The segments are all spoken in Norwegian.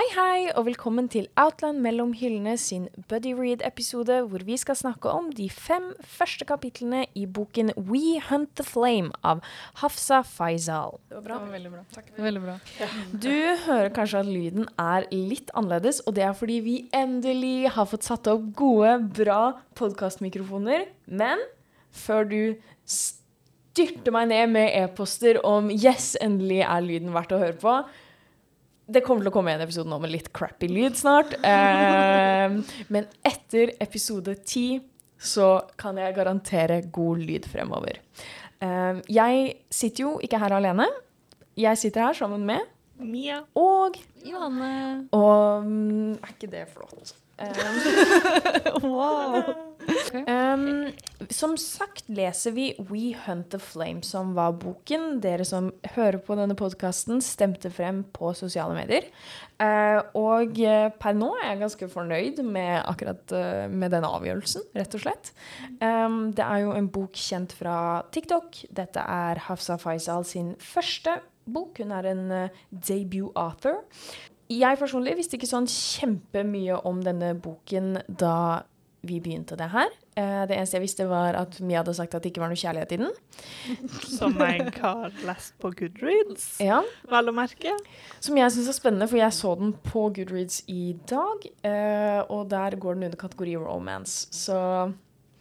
Hei, hei, og velkommen til Outland mellom hyllene sin Buddy Read-episode, hvor vi skal snakke om de fem første kapitlene i boken We Hunt the Flame av Hafsa Faisal. Det var bra. Det var veldig bra. Takk. Veldig bra. Du hører kanskje at lyden er litt annerledes, og det er fordi vi endelig har fått satt opp gode, bra podkastmikrofoner. Men før du styrter meg ned med e-poster om 'yes, endelig er lyden verdt å høre på', det kommer til å komme en episode nå med litt crappy lyd snart. Eh, men etter episode ti så kan jeg garantere god lyd fremover. Eh, jeg sitter jo ikke her alene. Jeg sitter her sammen med Mia. Og Johanne. Og um, er ikke det flott? Um, wow. Um, som sagt leser vi We Hunt the Flame, som var boken dere som hører på denne podkasten, stemte frem på sosiale medier. Uh, og uh, per nå er jeg ganske fornøyd med akkurat uh, med den avgjørelsen, rett og slett. Um, det er jo en bok kjent fra TikTok. Dette er Hafsa Faisal sin første bok. Hun er en debut author. Jeg personlig visste ikke sånn kjempemye om denne boken da vi begynte det her. Eh, det eneste jeg visste, var at Mia hadde sagt at det ikke var noe kjærlighet i den. Som jeg har lest på Goodreads, ja. vel å merke. Som jeg syns er spennende, for jeg så den på Goodreads i dag. Eh, og der går den under kategori romance, så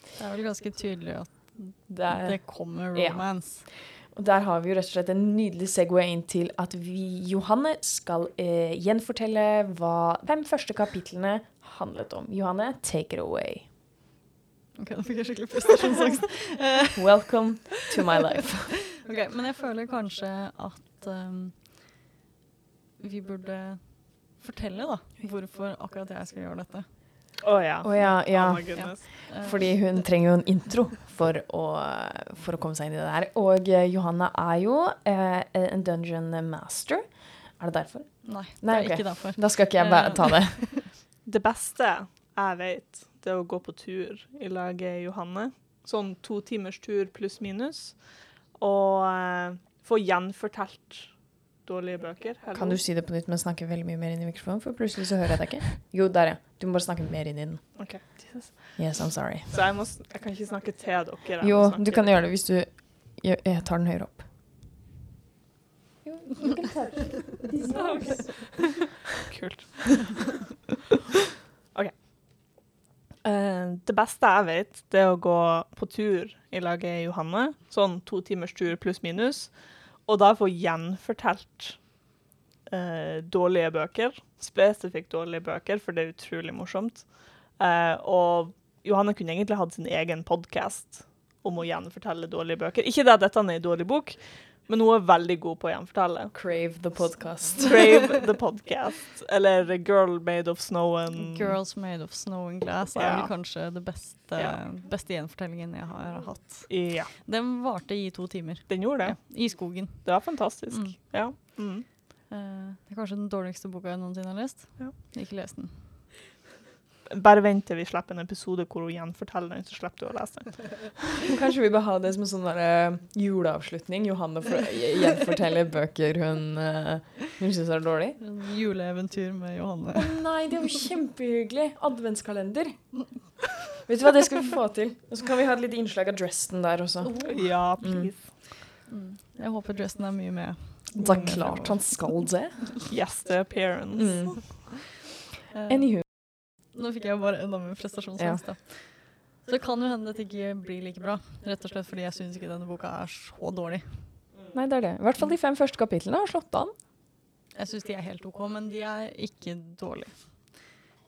Det er vel ganske tydelig at det, er, det kommer romance. Ja. Og der har vi jo rett og slett en nydelig Segway inn til at vi, Johanne, skal eh, gjenfortelle hva fem første kapitlene handlet om. Johanne, take it away. Ok, Nå fikk jeg skikkelig prestasjonsangst. Welcome to my life. ok, Men jeg føler kanskje at um, vi burde fortelle da, hvorfor akkurat jeg skal gjøre dette. Å oh, ja. Oh, ja, ja. Oh. Eh, Fordi hun trenger jo en intro for å, for å komme seg inn i det der. Og uh, Johanna er jo uh, en dungeon master. Er det derfor? Nei, det er okay. ikke derfor. Da skal ikke jeg bare ta det. det beste jeg vet, det er å gå på tur i lag med Johanne. Sånn to timers tur pluss minus. Og uh, få gjenfortalt dårlige bøker. Hello. Kan du si det på nytt, men snakke veldig mye mer inn i mikrofonen? For plutselig så hører jeg deg ikke. Jo, der, ja. Du må bare snakke mer inn i den. Ok, Jesus. Yes, I'm sorry. Så jeg, må, jeg kan ikke snakke til dere? Jo, du kan gjøre det hvis du Jeg, jeg tar den høyere opp. Jo. Kult. OK. Uh, det beste jeg vet, det er å gå på tur i lag med Johanne. Sånn to timers tur pluss minus. Og da få gjenfortalt uh, dårlige bøker. Spesifikt dårlige bøker, for det er utrolig morsomt. Uh, og Johanne kunne egentlig hatt sin egen podkast om å gjenfortelle dårlige bøker. Ikke det at dette er en dårlig bok, men hun er veldig god på å gjenfortelle. Crave the podcast. Crave the podcast. Eller Girl Made of Snow and Girls Made of Snow and Glass er vel kanskje den beste, ja. beste, gjenfortellingen jeg har hatt. Ja. Den varte i to timer. Den gjorde det. Ja, I skogen. Det var fantastisk. Mm. Ja. Mm. Uh, det er kanskje den dårligste boka jeg noensinne har lest. Ikke lest den. Bare vent til vi slipper en episode hvor hun gjenforteller den, så slipper du å lese den. Kanskje vi bør ha det som en sånn uh, juleavslutning. Johanne gjenforteller bøker hun, uh, hun syns er dårlig. Juleeventyr med Johanne. Å oh, nei, det er jo kjempehyggelig. Adventskalender. Vet du hva, det skal vi få til. Og så kan vi ha et lite innslag av Dresden der også. Oh. Ja, please. Mm. Mm. Jeg håper Dresden er mye med. Det er klart han skal det. Yes, the appearance. Mm. Anywho. Nå fikk jeg bare enda mer prestasjonsangst, ja. Så det kan jo hende det ikke blir like bra. Rett og slett fordi jeg syns ikke denne boka er så dårlig. Nei, det er det. I hvert fall de fem første kapitlene har slått an. Jeg syns de er helt OK, men de er ikke dårlige.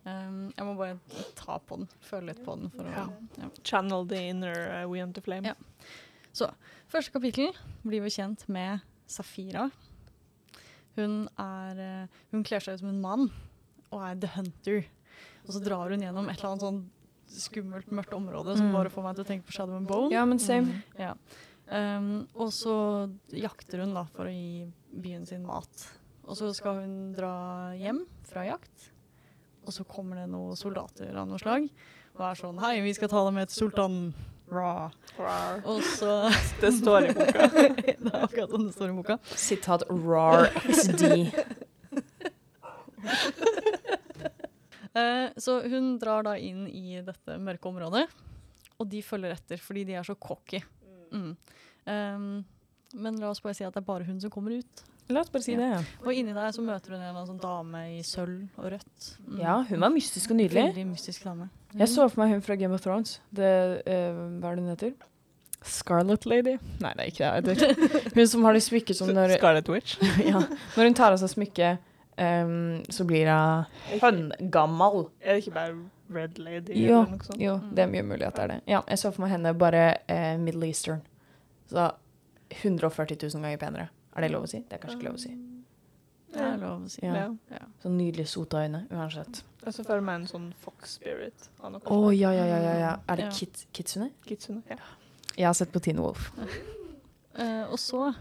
Um, jeg må bare ta på den, føle litt på den. For å, ja. Channel the inner uh, We Want to Flame. Ja. Så første kapittel blir vi kjent med Safira. Hun, er, uh, hun kler seg ut som en mann og er the hunter. Og så drar hun gjennom et eller annet sånn skummelt, mørkt område som mm. bare får meg til å tenke på Shadow and Bone. Ja, men same. Mm. Ja. Um, og så jakter hun da for å gi byen sin mat. Og så skal hun dra hjem fra jakt, og så kommer det noen soldater av noe slag og er sånn Hei, vi skal ta deg med til sultanen. Raw. Rar. Og så Det står i boka. det er akkurat sånn det står i boka. Sitat rar XD. Eh, så hun drar da inn i dette mørke området, og de følger etter fordi de er så cocky. Mm. Um, men la oss bare si at det er bare hun som kommer ut. La oss bare si Ja. det. Og inni der så møter hun en sånn dame i sølv og rødt. Mm. Ja, hun var mystisk og nydelig. Veldig mystisk dame. Jeg så for meg hun fra Game of Thrones. Det, uh, hva er det hun heter? Scarlet Lady? Nei, det er ikke det. Hun som har det smykket som når, Scarlet Witch. ja, når hun tar av seg smykket, ehm, så blir hun høngammal. Er det ikke bare Red Lady? Jo, eller noe sånt? jo, det er mye mulig at det er det. Ja, jeg så for meg henne bare uh, Middle Eastern. Så 140 000 ganger penere. Er det lov å si? Det er kanskje ikke lov å si. Det er lov å si. Ja. Ja. Sånn Så nydelige sota-øyne, uansett. Jeg ser for meg en sånn Fox Spirit. Å, oh, ja, ja, ja, ja, ja. Er det Ja. Kit Kitsune? Kitsune. Ja. Jeg har sett på Teen Wolf. uh, og så,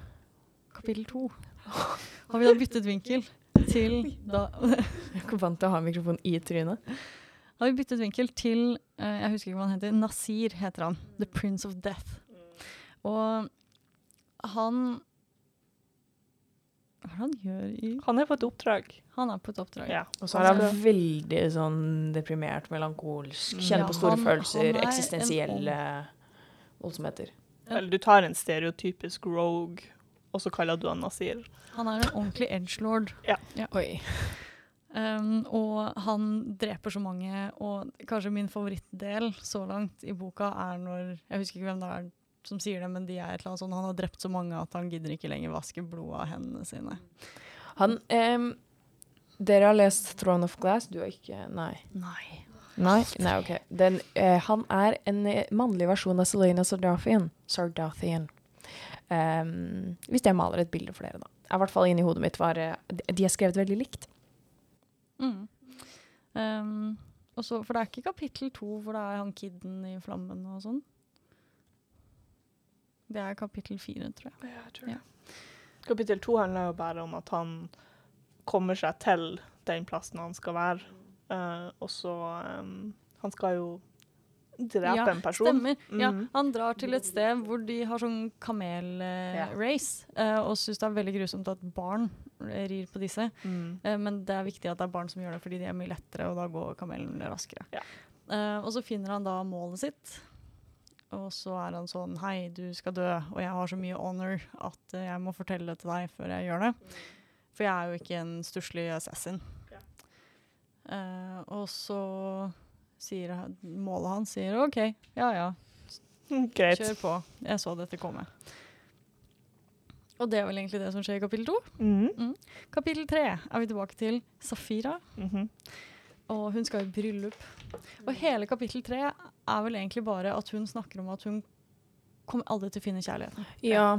kapittel to, har vi da byttet vinkel til da Jeg ikke vant til å ha mikrofonen i trynet. har vi byttet vinkel til eh, Jeg husker ikke hva han heter. Nasir heter han. The Prince of Death. Og han Hva er det han gjør i Han er på et oppdrag. Han er på et oppdrag. Ja. Og så er han veldig sånn deprimert, melankolsk, kjenner Ja, på store han- følelser, han eksistensielle voldsomheter. Eller du tar en stereotypisk rogue, og så kaller du han Nasir. Han er en ordentlig edgelord. Oi. Um, og han dreper så mange, og kanskje min favorittdel så langt i boka er når Jeg husker ikke hvem det er som sier det, men de er et eller annet sånn Han har drept så mange at han gidder ikke lenger vaske blodet av hendene sine. Han um, Dere har lest Throne of Glass? Du har ikke Nei. Nei. Nei, nei ok. Den, uh, han er en eh, mannlig versjon av Selena Sardathian. Sardathian. Ehm, hvis jeg maler et bilde for dere, da. I hvert fall inni hodet mitt var eh, De de er skrevet veldig likt. Mm. Um, og så- for det er ikke kapittel to hvor det er han kidden i flammen og sånn. Det er kapittel fire, tror jeg. Ja, jeg tror Ja. det. Kapittel to handler jo bare om at han kommer seg til den plassen han skal være. Uh, og så um, Han skal jo drepe Ja, en person. Stemmer. Ja, Mhm. han drar til et sted hvor de har sånn kamel-race, og syns det er veldig grusomt at barn rir på disse. Mm. Uh, men det er viktig at det er barn som gjør det, fordi de er mye lettere, og da går kamelen raskere. Ja. Eh, og så finner han da målet sitt, og så er han sånn Hei, du skal dø, og jeg har så mye honor at eh, jeg må fortelle det til deg før jeg gjør det. For jeg er jo ikke en stusslig assassin. Ja. Og så sier målet hans sier OK, ja ja, Greit. kjør på. Jeg så dette komme. Og det er vel egentlig det som skjer i kapittel to. Mhm. Kapittel tre er vi tilbake til Safira, Mhm. og hun skal i bryllup. Og hele kapittel tre er vel egentlig bare at hun snakker om at hun kommer aldri til å finne kjærligheten. Ja.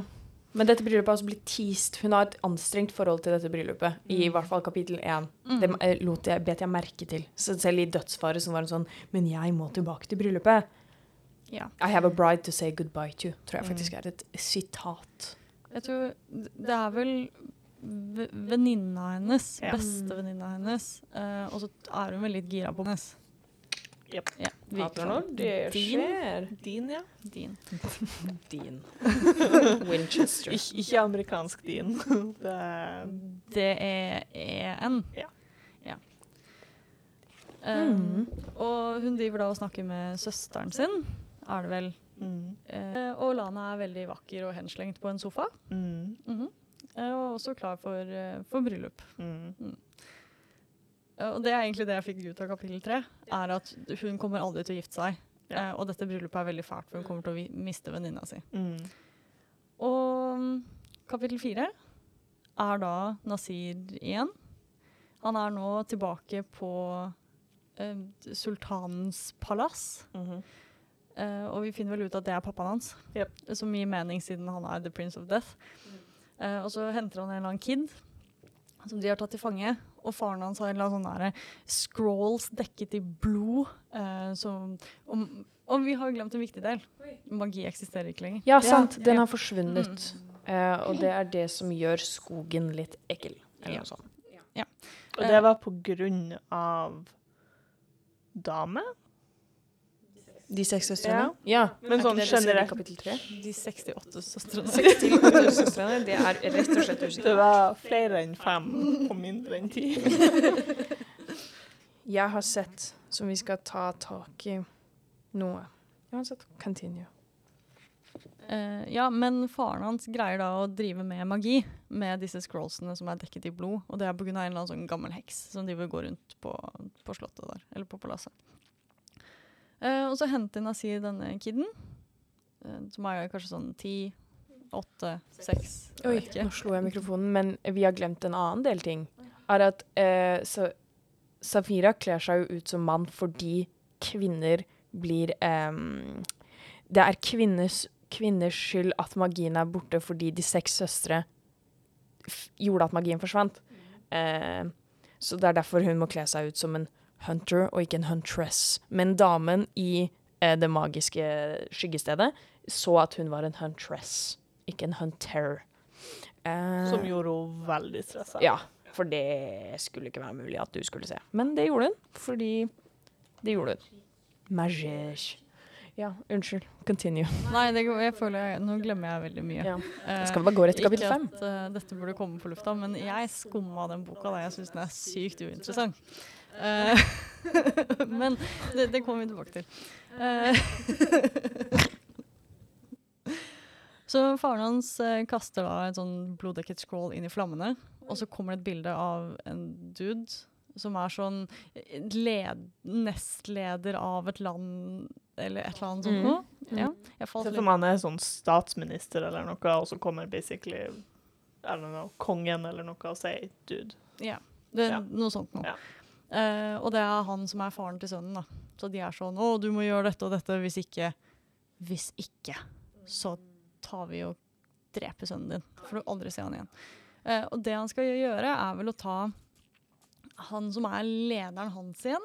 Men dette bryllupet har også blitt teased. Hun har et anstrengt forhold til dette bryllupet. I Mm. hvert fall kapittel én. Mm. Det eh, lot jeg, bet jeg merke til. Så selv i dødsfare så var hun sånn Men jeg må tilbake til bryllupet. Ja. I have a bride to say goodbye to, tror jeg Mm. faktisk er et sitat. Jeg tror det er vel venninna hennes, bestevenninna hennes, eh, og så er hun vel litt gira på hennes. Jep. Ja, sånn. det Din? skjer. Din, ja. Din. Din. Winchester. Ik ikke amerikansk din. Det er Det er EN. Ja. ja. Um, Mm. Og hun driver da og snakker med søsteren sin, er det vel. mm. Uh, og Lana er veldig vakker og henslengt på en sofa. Mm. -hmm. Uh, og også klar for, uh, for bryllup. Mm. Eh, og det er egentlig det jeg fikk ut av kapittel tre, er at hun kommer aldri til å gifte seg. Ja. Eh, og dette bryllupet er veldig fælt, for hun kommer til å miste venninna si. Mm. Og mm, kapittel fire er da Nasir igjen. Han er nå tilbake på eh, sultanens palass. Mhm. Eh, og vi finner vel ut at det er pappaen hans, Yep. som gir mening siden han er the prince of death. Eh, og så henter han en eller annen kid som de har tatt til fange. Og faren hans har en sånn derre scrolls dekket i blod. eh, som, og, og vi har glemt en viktig del. Magi eksisterer ikke lenger. Ja, sant. Den har forsvunnet. Eh, og det er det som gjør skogen litt ekkel. Eller Ja. noe sånt. Og det var på grunn av dame? De seks søstrene? Ja. Men Er sånn generelt? De 68 søstrene. 68 søstrene, det er rett og slett Det var flere enn fem og mindre enn ti. Jeg har sett, som vi skal ta tak i noe. Uansett, continue. Uh, ja, men faren hans greier da å drive med magi med disse scrollsene som er dekket i blod. Og det er pga. en eller annen sånn gammel heks som driver vil går rundt på, på slottet der, eller på palasset. Eh, og så henter Nasir denne kiden, eh, som er kanskje sånn ti, åtte, seks Oi, ikke. nå slo jeg mikrofonen, men vi har glemt en annen del ting. Er at eh, så, Safira kler seg jo ut som mann fordi kvinner blir em, Det er kvinners, kvinners skyld at magien er borte fordi de seks søstre f gjorde at magien forsvant. Eh, så det er derfor hun må kle seg ut som en hunter og ikke en huntress. Men damen i eh, det magiske skyggestedet så at hun var en huntress, ikke en hunter. Eh, Som gjorde henne veldig stressa. Ja, for det skulle ikke være mulig at du skulle se. Men det gjorde hun, fordi det gjorde hun. Magic. Ja, unnskyld. Continue. Nei, det, jeg føler jeg, nå glemmer jeg veldig mye. Ja. Eh, Skal vi bare gå rett til kapittel ikke at uh, dette burde komme på lufta, men jeg skumma den boka da jeg syns den er sykt uinteressant. Eh, men det, det kommer vi tilbake til. Eh, så faren hans eh, kaster da et sånn bloddekket scroll inn i flammene, og så kommer det et bilde av en dude som er sånn led, nestleder av et land, eller et eller annet sånt Mm. noe. Ja, jeg falt Se for meg han er sånn statsminister eller noe, og så kommer basically I don't know, kongen eller noe og sier 'dude'. Ja, det, Ja. noe sånt noe. Ja. Eh, og det er han som er faren til sønnen, da. Så de er sånn 'Å, du må gjøre dette og dette. Hvis ikke Hvis ikke, så tar vi og dreper sønnen din. For du aldri se han igjen. Eh, og det han skal gjøre, er vel å ta han som er lederen hans igjen,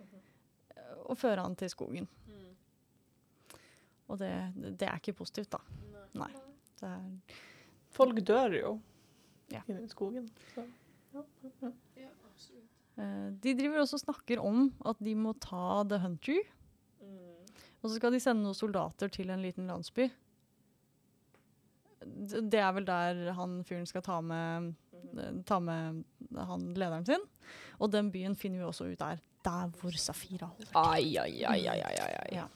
eh, og føre han til skogen. Og det, det er ikke positivt, da. Nei. Det er Folk dør jo Ja. i skogen. Så. Eh, De driver også og snakker om at de må ta The Hunter. Og så skal de sende noen soldater til en liten landsby. Det er vel der han fyren skal ta med, eh, ta med han lederen sin. Og den byen finner vi også ut der. der hvor Safira holder. Ai, ai, ai, ai, ai, ai. Ja.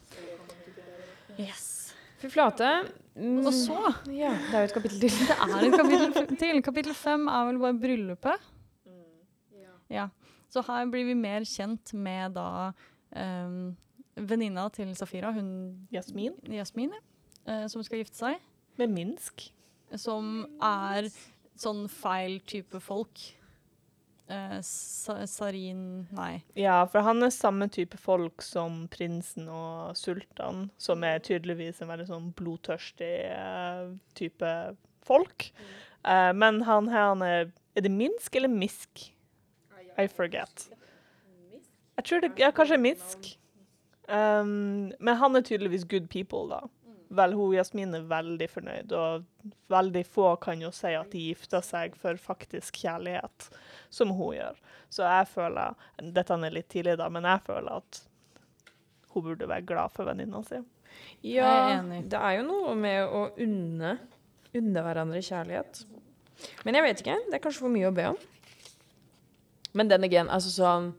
Yes. Fy flate. Mm, Og så Ja, det er jo et kapittel til. Det er et kapittel til. Kapittel fem er vel bare bryllupet. Ja. Så her blir vi mer kjent med da um, venninna til Safira, hun Jasmin Jasmin, ja, uh, som skal gifte seg. med Minsk. Som er sånn feil type folk. Uh, Sarin Nei. Ja, for han er samme type folk som prinsen og sultan, som er tydeligvis en veldig sånn blodtørstig uh, type folk. Uh, men han her, han er Er det Minsk eller Misk? I forget. Jeg tror det ja, kanskje Misk. Um, men han er tydeligvis good people, da. Vel, hun Jasmin er veldig fornøyd, og veldig få kan jo si at de gifter seg for faktisk kjærlighet, som hun gjør. Så jeg føler Dette er litt tidlig, da, men jeg føler at hun burde være glad for venninna si. Ja, er det er jo noe med å unne, unne hverandre kjærlighet. Men jeg vet ikke. Det er kanskje for mye å be om. Men den again, altså sånn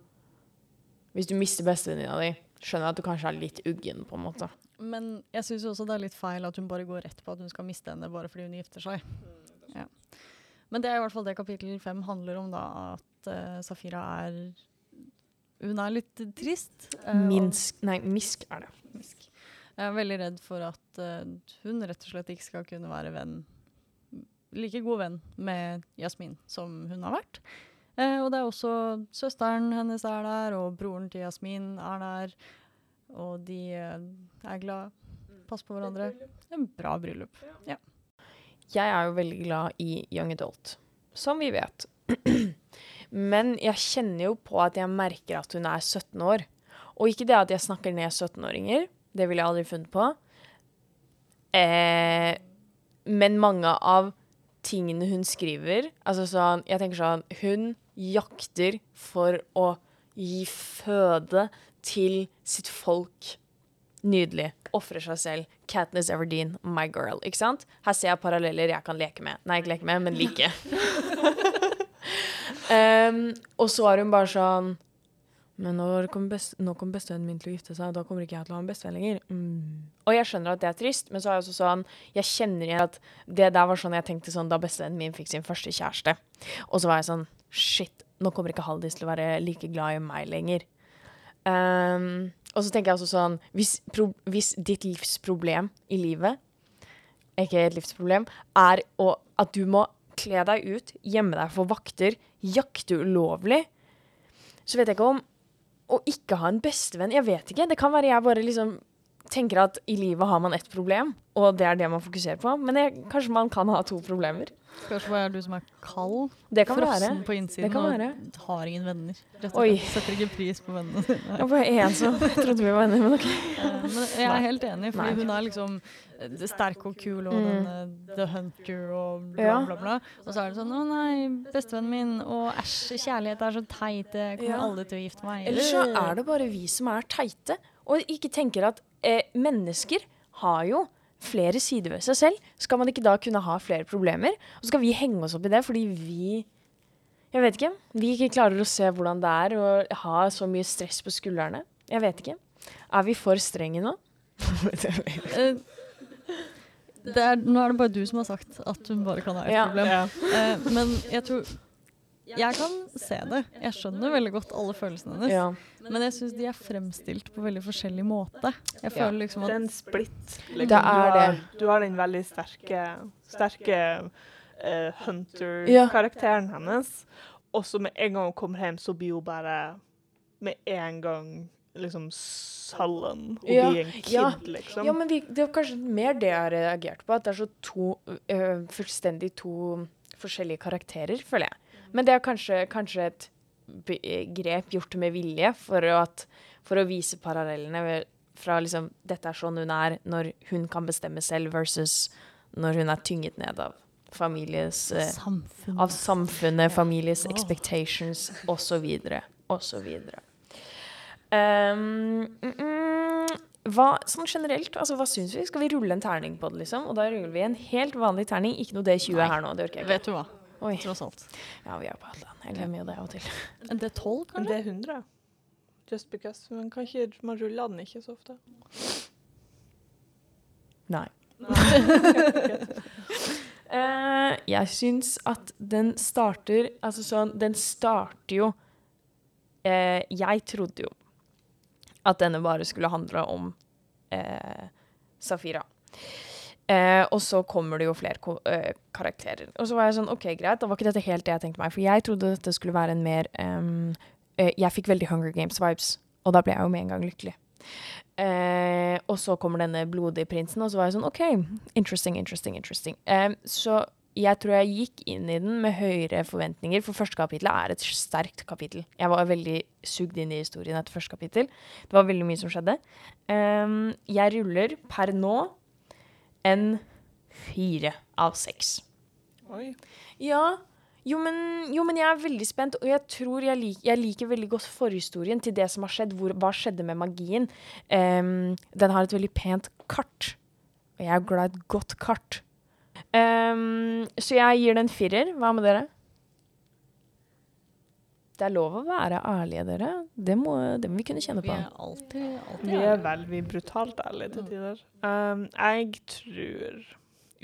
Hvis du mister bestevenninna di, skjønner jeg at du kanskje er litt uggen, på en måte. Men jeg syns også det er litt feil at hun bare går rett på at hun skal miste henne bare fordi hun gifter seg. Ja. Men det er i hvert fall det kapittel fem handler om, da. At uh, Safira er Hun er litt trist. Uh, Minsk Nei, Misk er det. Misk. Jeg er veldig redd for at uh, hun rett og slett ikke skal kunne være venn like god venn med Jasmin som hun har vært. Eh, og det er også søsteren hennes er der, og broren til Jasmin er der. Og de eh, er glad, passer på hverandre. En bra bryllup. Ja. Jeg er jo veldig glad i young adult, som vi vet. Men jeg kjenner jo på at jeg merker at hun er 17 år. Og ikke det at jeg snakker ned 17-åringer, det ville jeg aldri funnet på. Eh, men mange av tingene hun skriver Altså sånn Jeg tenker sånn Hun jakter for å gi føde til sitt folk. Nydelig. Ofrer seg selv. Katniss Everdeen, my girl. Ikke sant? Her ser jeg paralleller jeg kan leke med. Nei, ikke leke med, men like. um, og så er hun bare sånn Men når kom best, nå kommer bestevennen min til å gifte seg, da kommer ikke jeg til å ha en bestevenn lenger. Mm. Og jeg skjønner at det er trist, men så er jeg også sånn Jeg kjenner igjen at det der var sånn jeg tenkte sånn da bestevennen min fikk sin første kjæreste. Og så var jeg sånn Shit, nå kommer ikke Haldis til å være like glad i meg lenger. Um, og så tenker jeg også sånn hvis, pro, hvis ditt livsproblem i livet, ikke et livsproblem, er å, at du må kle deg ut, gjemme deg for vakter, jakte ulovlig, så vet jeg ikke om å ikke ha en bestevenn Jeg vet ikke. Det kan være jeg bare liksom tenker at i livet har man ett problem, og det er det man fokuserer på. Men jeg, kanskje man kan ha to problemer. Kanskje hva er du som er kald, Det kan frossen være. på innsiden Det kan og være. har ingen venner. Rett og slett. Setter ikke pris på vennene dine. Jeg var en som trodde vi var venner, men ok. Eh, Men jeg er helt enig, fordi Nei. hun er liksom eh, sterk og kul og Mm. den eh, The Hunter og bla, Ja. bla, bla. Og så er det sånn Å nei, bestevennen min, og æsj, kjærlighet er så teit, jeg kommer Ja. aldri til å gifte meg. Eller så er det bare vi som er teite, og ikke tenker at eh, mennesker har jo flere sider ved seg selv. Skal man ikke da kunne ha flere problemer? Og så skal vi henge oss opp i det fordi vi Jeg vet ikke. Vi ikke klarer å se hvordan det er å ha så mye stress på skuldrene. Jeg vet ikke. Er vi for strenge nå? Det er, nå er det bare du som har sagt at hun bare kan ha et Ja. problem. Ja. Eh, men jeg tror Jeg kan se det. Jeg skjønner veldig godt alle følelsene hennes. Ja. Men jeg syns de er fremstilt på veldig forskjellig måte. Jeg Ja. føler liksom Det er en splitt. Det du, er det. du har den veldig sterke, sterke uh, Hunter-karakteren hennes. Og så med en gang hun kommer hjem, så blir hun bare med en gang liksom sullen. Hun Ja, blir en kid, ja. liksom. Ja, men vi, det er kanskje mer det jeg har reagert på. At det er så to øh, fullstendig to forskjellige karakterer, føler jeg. Men det er kanskje, kanskje et grep gjort med vilje for, at, for å vise parallellene fra liksom Dette er sånn hun er når hun kan bestemme selv, versus når hun er tynget ned av families eh, Av samfunnet, families Åh. expectations osv. osv. Um, mm, mm, hva, sånn generelt, altså hva syns vi? Skal vi rulle en terning på det, liksom? Og da ruller vi en helt vanlig terning, ikke noe D20 Nei. her nå. Det orker jeg ikke. Vet du hva? Oi. Tross alt. Ja, vi er på Hadeland. Jeg glemmer jo det av og til. En D12, Men kanskje? det er 100. Just because. Men kan ikke, man ruller den ikke så ofte. Nei. uh, jeg syns at den starter Altså sånn Den starter jo uh, Jeg trodde jo at denne bare skulle handle om uh, Safira. Eh, og så kommer det jo flere eh, karakterer. Og så var jeg sånn OK, greit, da var ikke dette helt det jeg tenkte meg. For jeg trodde dette skulle være en mer um, Jeg fikk veldig Hunger Games-vibes, og da ble jeg jo med en gang lykkelig. Eh, og så kommer denne blodige prinsen, og så var jeg sånn OK, interesting, interesting, interesting. Eh, så jeg tror jeg gikk inn i den med høyere forventninger, for første kapittel er et sterkt kapittel. Jeg var veldig sugd inn i historien etter første kapittel. Det var veldig mye som skjedde. Um, jeg ruller per nå en fire av seks. Oi. Ja, jo men, jo, men jeg er veldig spent, og jeg tror jeg, lik, jeg liker veldig godt forhistorien til det som har skjedd. Hvor, hva skjedde med magien? Um, den har et veldig pent kart, og jeg er glad i et godt kart. Um, så jeg gir den en firer. Hva med dere? Det er lov å være ærlige, dere. Det må, det må vi kunne kjenne Vi på. er alltid, alltid Vi er veldig brutalt ærlige til tider. Um, jeg tror,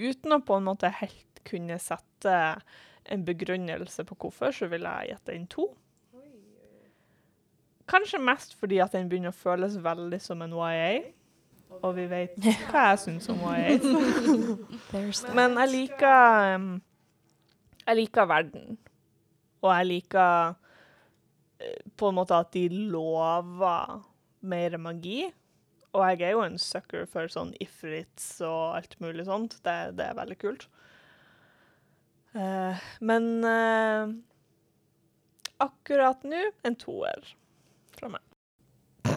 uten å på en måte helt kunne sette en begrunnelse på hvorfor, så ville jeg gitt inn to. Kanskje mest fordi at den begynner å føles veldig som en YA. Og vi vet hva jeg syns om YA. Men jeg liker um, Jeg liker verden. Og jeg liker på en måte at de lover mer magi. Og jeg er jo en sucker for sånn ifrits og alt mulig sånt. Det, det er veldig kult. Uh, men uh, akkurat nå en toer fra meg.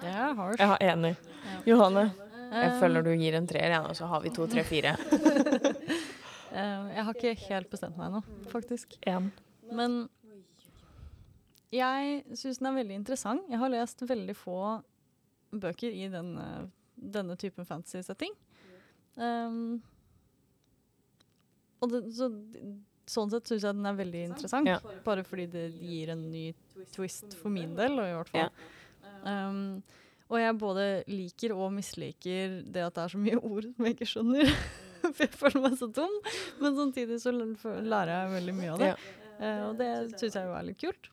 Det er harsh. Ja, enig. Ja. Johanne, jeg føler du gir en treer, ja, og så har vi to, tre, fire. eh, jeg har ikke helt bestemt meg ennå, faktisk. En. Men jeg syns den er veldig interessant. Jeg har lest veldig få bøker i denne, denne typen fantasy-setting. Um, og det, så, sånn sett syns jeg den er veldig interessant, Ja. bare fordi det gir en ny twist for min del, og i hvert fall. Um, og jeg både liker og misliker det at det er så mye ord som jeg ikke skjønner. For jeg føler meg så dum, men samtidig så lærer jeg veldig mye av det. Eh, og det syns jeg jo er litt kult.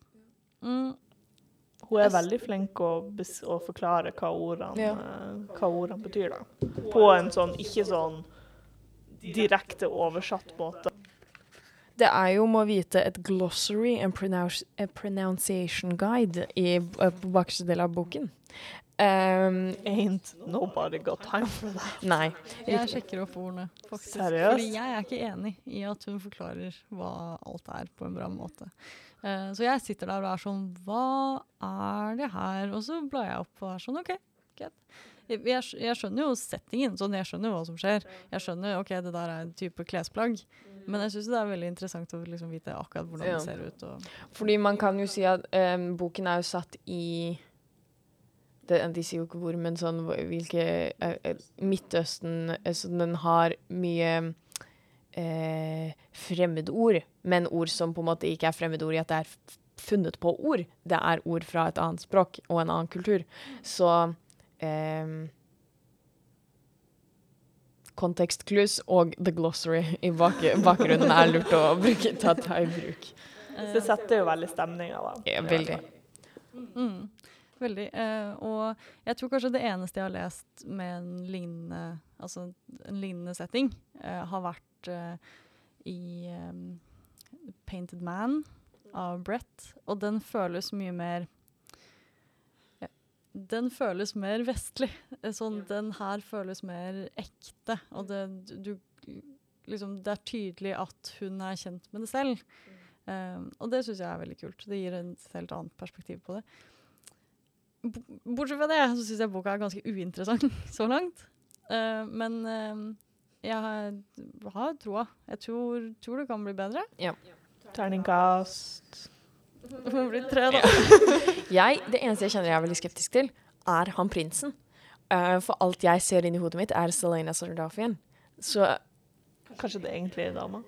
Mm, Hun er veldig flink å, å forklare hva ordene, Ja. eh, hva ordene betyr, da. På en sånn ikke sånn direkte oversatt måte. Det er jo, må vite, et glossary, and pronunciation guide, i, eh, på bakerste del av boken. Um, Ain't nobody got time for that. nei. jeg sjekker opp ordene, faktisk. Seriøst? Fordi jeg er ikke enig i at hun forklarer hva alt er, på en bra måte. Eh, så jeg sitter der og er sånn Hva er det her? Og så blar jeg opp og er sånn OK, greit. Jeg, jeg, skjønner jo settingen, sånn jeg skjønner hva som skjer. Jeg skjønner ok, det der er en type klesplagg. Men jeg syns det er veldig interessant å liksom vite akkurat hvordan Ja. det ser ut. Fordi man kan jo si at em, boken er jo satt i det, De sier jo ikke hvor, men sånn hvilke eh, Midtøsten Så den har mye eh, fremmedord, men ord som på en måte ikke er fremmedord i at det er funnet på ord. Det er ord fra et annet språk og en annen kultur. Så em, Kontekstklus og the glossary i bak bakgrunnen er lurt å bruke, ta, ta i bruk. Så det setter jo veldig stemninga, da. Ja, veldig. Mm, veldig. Eh, og jeg tror kanskje det eneste jeg har lest med en lignende, altså en lignende setting, eh, har vært eh, i em, Painted Man av Brett. Og den føles mye mer ja, Den føles mer vestlig. Eh, Sånn, den her føles mer ekte. Og det, du, liksom, det er tydelig at hun er kjent med det selv. Um, og det syns jeg er veldig kult. Det gir et helt annet perspektiv på det. Bo- Bortsett fra det, så syns jeg boka er ganske uinteressant så langt. Uh, men uh, jeg har, har troa. Jeg tror, tror det kan bli bedre. Terningkast Det blir bli tre, da. Jeg, det eneste jeg kjenner jeg er veldig skeptisk til, er han prinsen. Uh, for alt jeg ser inn i hodet mitt, er Selena Sardafian. Så Kanskje det egentlig er dama?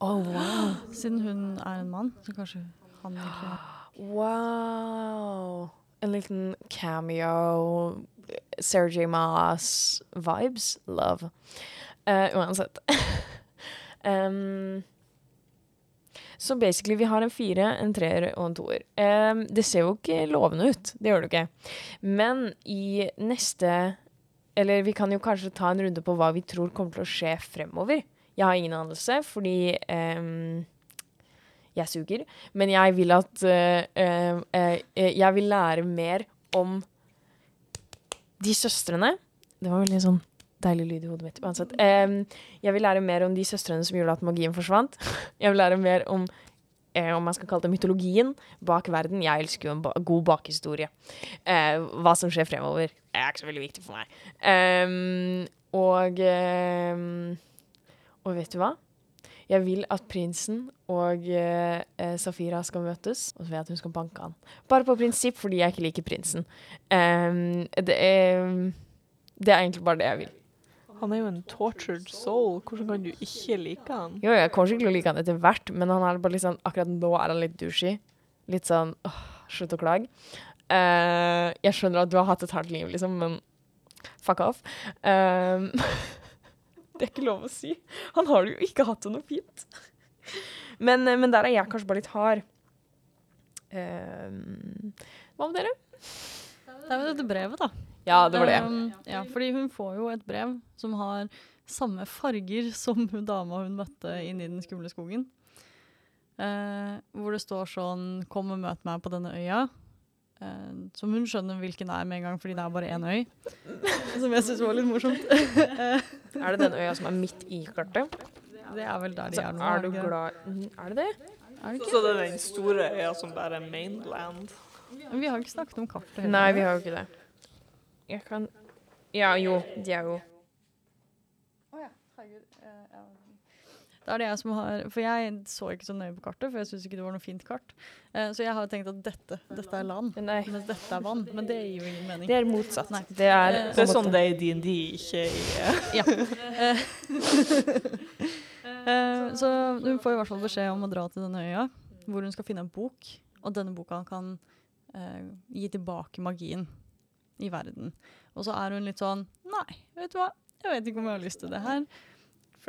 Oh, wow. Siden hun er en mann, så kanskje han egentlig er Wow. En liten cameo. Sarah J. Maas-vibes. Love. Uh, uansett. um, så basically, vi har en fire, en treer og en toer. Um, det ser jo ikke lovende ut. Det gjør det ikke. Men i neste Eller vi kan jo kanskje ta en runde på hva vi tror kommer til å skje fremover. Jeg har ingen anelse, fordi um, jeg suger. Men jeg vil at uh, uh, uh, Jeg vil lære mer om de søstrene. Det var veldig sånn deilig lyd i hodet mitt. Uansett. Um, jeg vil lære mer om de søstrene som gjorde at magien forsvant. Jeg vil lære mer om eh, om man skal kalle det mytologien bak verden. Jeg elsker jo en ba god bakhistorie. Eh, hva som skjer fremover, er ikke så veldig viktig for meg. Um, og um, Og vet du hva? Jeg vil at prinsen og eh, eh, Safira skal møtes, og så vil jeg at hun skal banke han. Bare på prinsipp, fordi jeg ikke liker prinsen. Um, det, er, det er egentlig bare det jeg vil. Han er jo en tortured soul. Hvordan kan du ikke like han? Jo, jeg kommer ikke til å like han etter hvert, men han er bare sånn, akkurat nå er han litt douchey. Litt sånn åh, slutt å klage. Uh, jeg skjønner at du har hatt et hardt liv, liksom, men fuck off. Em, det er ikke lov å si. Han har jo ikke hatt det noe fint. Men, eh, men der er jeg kanskje bare litt hard. Em, hva med dere? Det er jo dette brevet, da. Ja, det var det. Um, ja, fordi hun får jo et brev som har samme farger som hun dama hun møtte Inne i den skumle skogen. Uh, hvor det står sånn 'Kom og møt meg på denne øya'. Uh, som hun skjønner hvilken er med en gang, fordi det er bare én øy. som jeg syns var litt morsomt. Er det den øya som er midt i kartet? det er vel der de er nå. er du glad Er det det? Er det ikke? Så det er den store øya som bare er mainland. Vi har ikke snakket om kartet heller. Nei, vi har jo ikke det. Jeg kan Ja, jo. De er jo Å ja. Herregud. Eh. Da er det jeg som har For jeg så ikke så nøye på kartet, for jeg syns ikke det var noe fint kart. Eh, så jeg har tenkt at dette, dette er land, Nei, mens dette er vann. Men det gir jo ingen mening. det er motsatt. Nei. Det er, Eh, Det er sånn det er i DND, ikke i Ja. Eh, så hun får i hvert fall beskjed om å dra til denne øya, hvor hun skal finne en bok. Og denne boka kan eh, gi tilbake magien i verden. Og så er hun litt sånn Nei, vet du hva, jeg vet ikke om jeg har lyst til det her.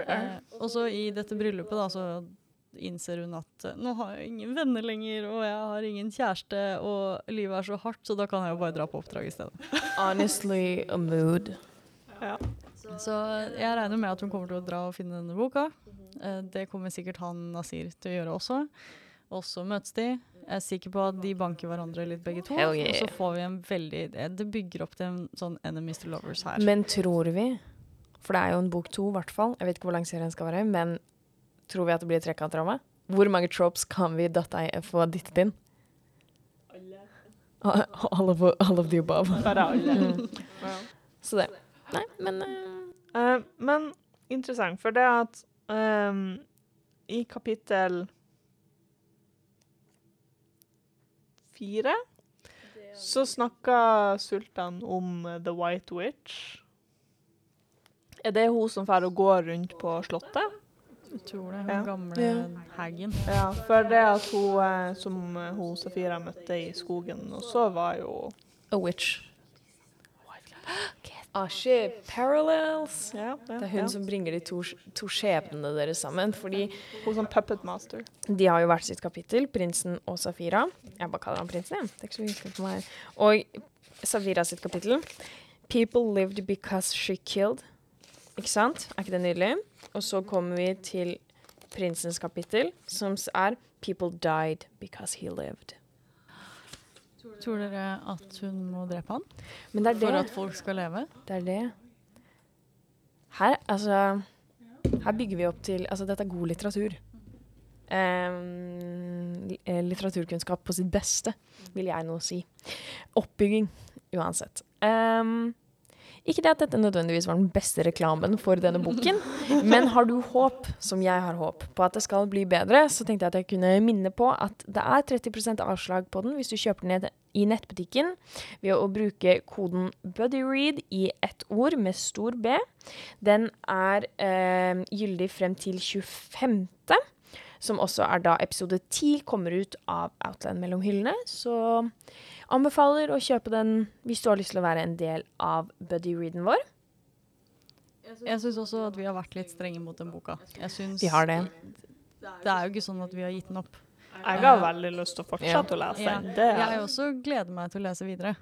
Eh, og så i dette bryllupet da, så innser hun at eh, nå har jeg ingen venner lenger, og jeg har ingen kjæreste, og livet er så hardt, så da kan jeg jo bare dra på oppdrag i stedet. honestly a mood. Så jeg regner med at hun kommer til å dra og finne denne boka. Eh, det kommer sikkert han Nasir til å gjøre også. Og så møtes de. Jeg er sikker på at de banker hverandre litt begge to. Yeah. Og så får vi en veldig Det bygger opp til en sånn enemies to lovers her. Men tror vi, for det er jo en bok to i hvert fall, jeg vet ikke hvor lang serien skal være, men tror vi at det blir trekantdrama? Hvor mange tropes kan vi datta få dyttet inn? Alle. All of, all of the above. Bare alle. Mm. Så det. Nei, men uh. Uh, men interessant, for det at um, i kapittel fire så snakka Sultan om The White Witch. Er det hun som får gå rundt på slottet? Jeg tror det. Hun Ja. gamle Ja. hagen. Ja, for det at hun eh, som hun Safira møtte i skogen, og så var jo A witch. Ah, shit. Parallels. Ja, ja, Det er hun ja. som bringer de to, to skjebnene deres sammen. Fordi Hun som puppet master. de har jo hvert sitt kapittel, prinsen og Safira. Jeg bare kaller han prinsen, jeg. Det er ikke så viktig for meg. Og Safira sitt kapittel. People lived because she killed. Ikke sant? Er ikke det nydelig? Og så kommer vi til prinsens kapittel, som er People died because he lived. Tror dere at hun må drepe han Men det er for at folk skal leve? Det er det. Her, altså Her bygger vi opp til Altså, dette er god litteratur. Um, litteraturkunnskap på sitt beste, vil jeg nå si. Oppbygging, uansett. Em, ikke det at dette nødvendigvis var den beste reklamen for denne boken, men har du håp, som jeg har håp, på at det skal bli bedre, så tenkte jeg at jeg kunne minne på at det er 30% avslag på den hvis du kjøper den i nettbutikken ved å bruke koden BuddyRead i ett ord med stor B. Den er eh, gyldig frem til 25., som også er da episode 10 kommer ut av Outland mellom hyllene. Så anbefaler å kjøpe den hvis du har lyst til å være en del av buddy-readen vår. Jeg syns også at vi har vært litt strenge mot den boka. Jeg synes, Vi har det. Det er jo ikke sånn at vi har gitt den opp. Jeg har veldig lyst til å fortsette å lese Ja. den. Det er- Jeg også gleder meg til å lese videre.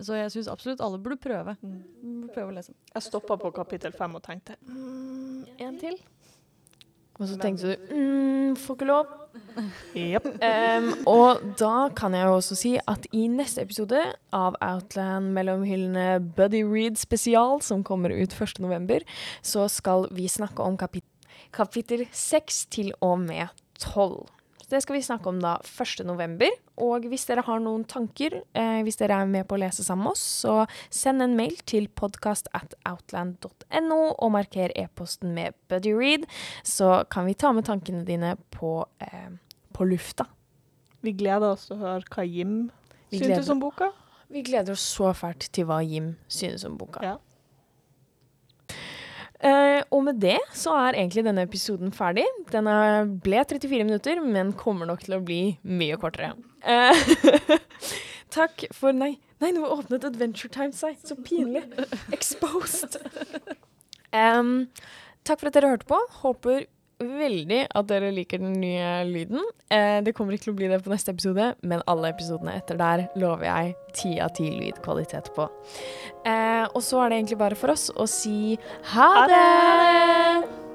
Så jeg syns absolutt alle burde prøve. Burde prøve å lese. Jeg stoppa på kapittel fem og tenkte Mm, en til. Og så tenkte du mm, får ikke lov. Yep. Um, og da kan jeg jo også si at i neste episode av Outland mellom hyllene Buddy Read spesial, som kommer ut 1.11., så skal vi snakke om kapit kapittel 6 til og med 12. Det skal vi snakke om da 1.11. Og hvis dere har noen tanker, eh, hvis dere er med på å lese sammen med oss, så send en mail til podcast at outland.no og marker e-posten med Buddy Read, så kan vi ta med tankene dine på eh, på lufta. Vi gleder oss til å høre hva Jim syntes om boka. Vi gleder oss så fælt til hva Jim synes om boka. Ja. Eh, og med det så er egentlig denne episoden ferdig. Den er, ble 34 minutter, men kommer nok til å bli mye kortere. Uh, takk for Nei, nei, nå åpnet Adventure Time seg. Så pinlig. Exposed. Um, takk for at dere hørte på. Håper veldig at dere liker den nye lyden. Eh, det kommer ikke til å bli det på neste episode, men alle episodene etter der lover jeg ti av ti lydkvalitet på. Eh, og så er det egentlig bare for oss å si ha Ha det!